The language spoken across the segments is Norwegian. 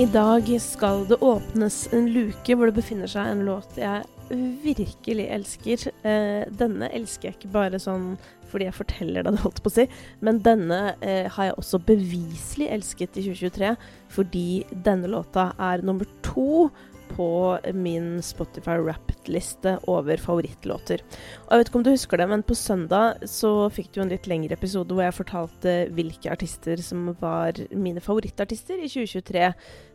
I dag skal det åpnes en luke hvor det befinner seg en låt jeg virkelig elsker. Eh, denne elsker jeg ikke bare sånn fordi jeg forteller deg det, holdt på å si, men denne eh, har jeg også beviselig elsket i 2023 fordi denne låta er nummer to på min Spotify Wrapped-liste over favorittlåter. Og Jeg vet ikke om du husker det, men på søndag så fikk du en litt lengre episode hvor jeg fortalte hvilke artister som var mine favorittartister i 2023,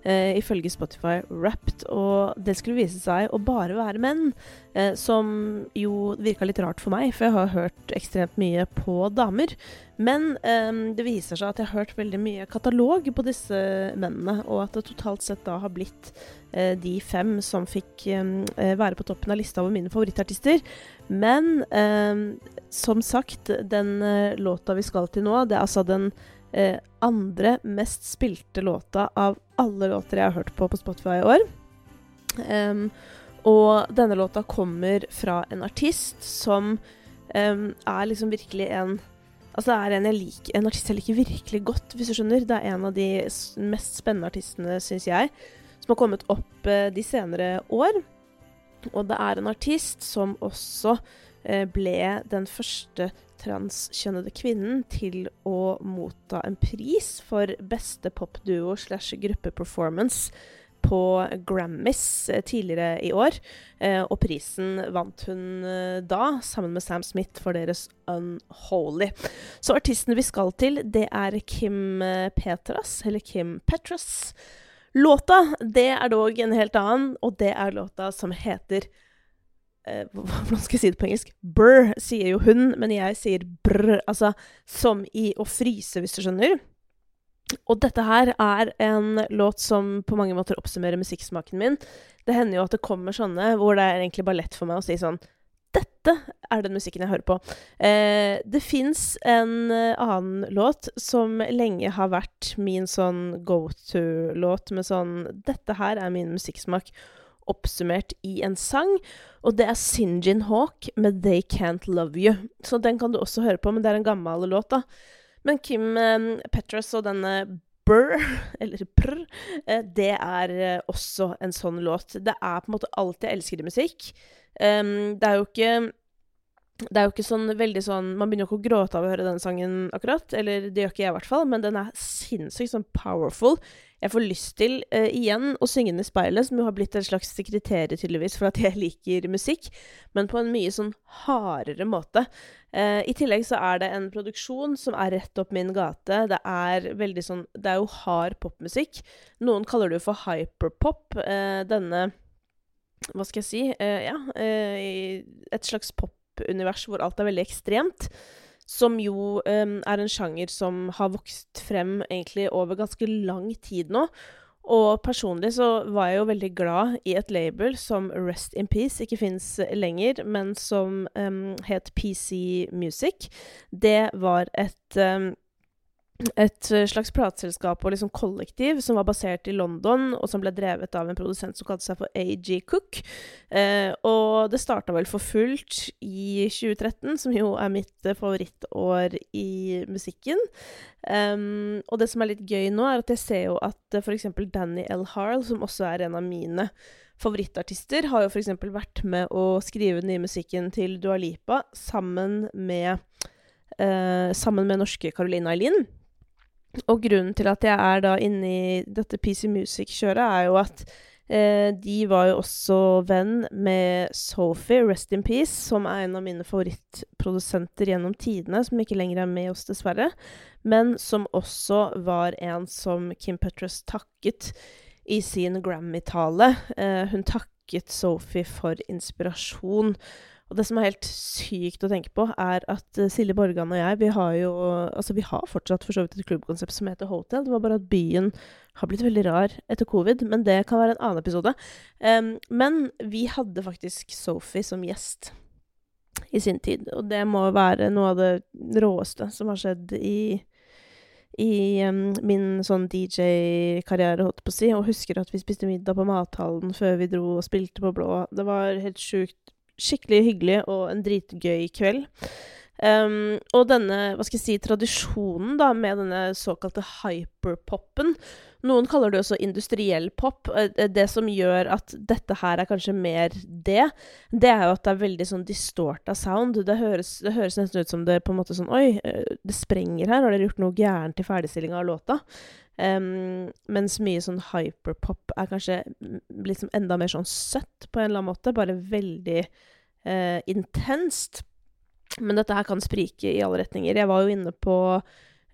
eh, ifølge Spotify Wrapped. Og det skulle vise seg å bare være menn, eh, som jo virka litt rart for meg, for jeg har hørt ekstremt mye på damer. Men um, det viser seg at jeg har hørt veldig mye katalog på disse mennene, og at det totalt sett da har blitt uh, de fem som fikk um, være på toppen av lista over mine favorittartister. Men um, som sagt, den uh, låta vi skal til nå, det er altså den uh, andre mest spilte låta av alle låter jeg har hørt på på Spotify i år. og denne låta kommer fra en artist som er liksom virkelig en Altså, det er en, jeg lik, en artist jeg liker virkelig godt, hvis du skjønner. Det er en av de mest spennende artistene, syns jeg, som har kommet opp eh, de senere år. Og det er en artist som også eh, ble den første transkjønnede kvinnen til å motta en pris for beste popduo slash gruppeperformance på Grammys eh, tidligere i år. Eh, og prisen vant hun eh, da, sammen med Sam Smith, for deres Unholy. Så artisten vi skal til, det er Kim Petras, eller Kim Petras. Låta, det er dog en helt annen, og det er låta som heter Hvordan skal jeg si det på engelsk? Brr, sier jo hun, men jeg sier brr. Altså som i å fryse, hvis du skjønner. Og dette her er en låt som på mange måter oppsummerer musikksmaken min. Det hender jo at det kommer sånne hvor det er egentlig bare lett for meg å si sånn Dette er den musikken jeg hører på. Eh, det fins en uh, annen låt som lenge har vært min sånn go to-låt med sånn Dette her er min musikksmak oppsummert i en sang, og det er Sinjin Hawk med They Can't Love You. Så den kan du også høre på, men det er en gammel låt, da. Men Kim eh, Petras og denne Brr, eller Prr, eh, det er eh, også en sånn låt. Det er på en måte alt jeg elsker i musikk. Um, det er jo ikke det er jo ikke sånn veldig sånn Man begynner jo ikke å gråte av å høre denne sangen, akkurat. Eller det gjør ikke jeg, i hvert fall. Men den er sinnssykt sånn powerful. Jeg får lyst til, uh, igjen, å synge den i speilet, som jo har blitt et slags kriterium, tydeligvis, for at jeg liker musikk. Men på en mye sånn hardere måte. Uh, I tillegg så er det en produksjon som er rett opp min gate. Det er veldig sånn Det er jo hard popmusikk. Noen kaller det jo for hyperpop. Uh, denne Hva skal jeg si? ja, et slags popunivers hvor alt er veldig ekstremt. Som jo um, er en sjanger som har vokst frem egentlig over ganske lang tid nå. Og personlig så var jeg jo veldig glad i et label som Rest in Peace ikke fins lenger, men som um, het PC Music. Det var et um, et eh, slags plateselskap og liksom kollektiv som var basert i London, og som ble drevet av en produsent som kalte seg for AG Cook. Eh, og det starta vel for fullt i 2013, som jo er mitt eh, favorittår i musikken. Um, og det som er litt gøy nå, er at jeg ser jo at uh, f.eks. Danny L. Harl, som også er en av mine favorittartister, har jo f.eks. vært med å skrive den nye musikken til Dua Lipa sammen med, uh, sammen med norske Caroline Eileen. Og grunnen til at jeg er da inne i dette PC Music-kjøret, er jo at eh, de var jo også venn med Sophie, Rest in Peace, som er en av mine favorittprodusenter gjennom tidene, som ikke lenger er med oss, dessverre, men som også var en som Kim Petras takket i sin Grammy-tale. Eh, hun takket Sophie for inspirasjon. Og det som er helt sykt å tenke på, er at uh, Silje Borgan og jeg, vi har jo Altså, vi har fortsatt for så vidt et klubbkonsept som heter Hotel. Det var bare at byen har blitt veldig rar etter covid, men det kan være en annen episode. Um, men vi hadde faktisk Sophie som gjest i sin tid, og det må være noe av det råeste som har skjedd i i um, min sånn DJ-karriere, holdt på å si, og husker at vi spiste middag på mathallen før vi dro og spilte på Blå. Det var helt sjukt skikkelig hyggelig og en dritgøy kveld. Um, og denne hva skal jeg si, tradisjonen da, med denne såkalte hyperpopen Noen kaller det også industriell pop. Eh, eh, det som gjør at dette her er kanskje mer det, det er jo at det er veldig sånn distorta sound. Det høres, det høres, nesten ut som det på en måte sånn Oi, eh, det sprenger her. Har dere gjort noe gærent i ferdigstillinga av låta? Um, mens mye sånn hyperpop er kanskje liksom enda mer sånn søtt på en eller annen måte. Bare veldig uh, intenst. Men dette her kan sprike i alle retninger. Jeg var jo inne på uh,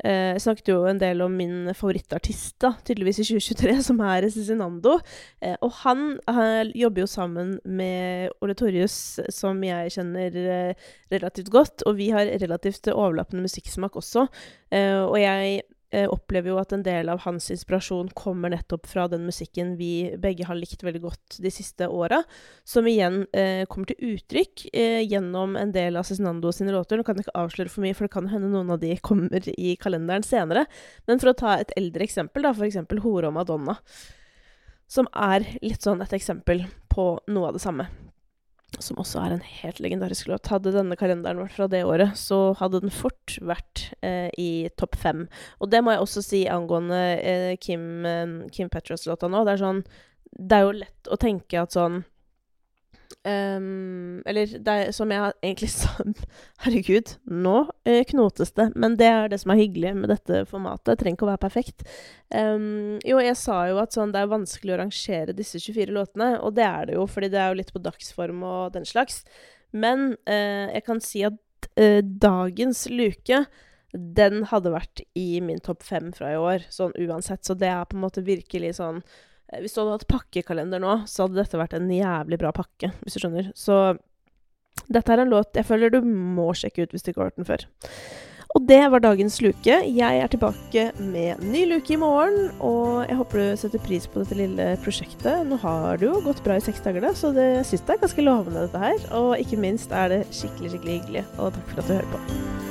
Jeg snakket jo en del om min favorittartist, da, tydeligvis i 2023, som er Cezinando. Eh, og han jobber jo sammen med Ole Torjus, som jeg kjenner relativt godt. Og vi har relativt overlappende musikksmak også. og jeg eh, opplever jo at en del av hans inspirasjon kommer nettopp fra den musikken vi begge har likt veldig godt de siste åra, som igjen eh, kommer til uttrykk eh, gjennom en del av Cezinando sine låter. Nå kan jeg ikke avsløre for mye, for det kan hende noen av de kommer i kalenderen senere. Men for å ta et eldre eksempel, da, f.eks. Hore og Madonna, som er litt sånn et eksempel på noe av det samme som også er en helt legendarisk låt. Hadde denne kalenderen vært fra det året, så hadde den fort vært eh, i topp fem. Og det må jeg også si angående eh, Kim, eh, Kim Petras-låta nå. Det er sånn Det er jo lett å tenke at sånn Um, eller det som jeg egentlig sa Herregud, nå uh, knotes det. Men det er det som er hyggelig med dette formatet. Det trenger ikke å være perfekt. Um, jo, jeg sa jo at sånn, det er vanskelig å rangere disse 24 låtene. Og det er det jo, fordi det er jo litt på dagsform og den slags. Men uh, jeg kan si at uh, dagens luke den hadde vært i min topp fem fra i år, sånn uansett. Så det er på en måte virkelig sånn Eh, hvis du hadde hatt pakkekalender nå, så hadde dette vært en jævlig bra pakke, hvis du skjønner. Så dette er en låt jeg føler du må sjekke ut hvis du ikke har hørt den før. Og det var dagens luke. Jeg er tilbake med ny luke i morgen, og jeg håper du setter pris på dette lille prosjektet. Nå har det jo gått bra i seks dager, da, så det, jeg syns det er ganske lovende, dette her. Og ikke minst er det skikkelig, skikkelig hyggelig. Og takk for at du hører på.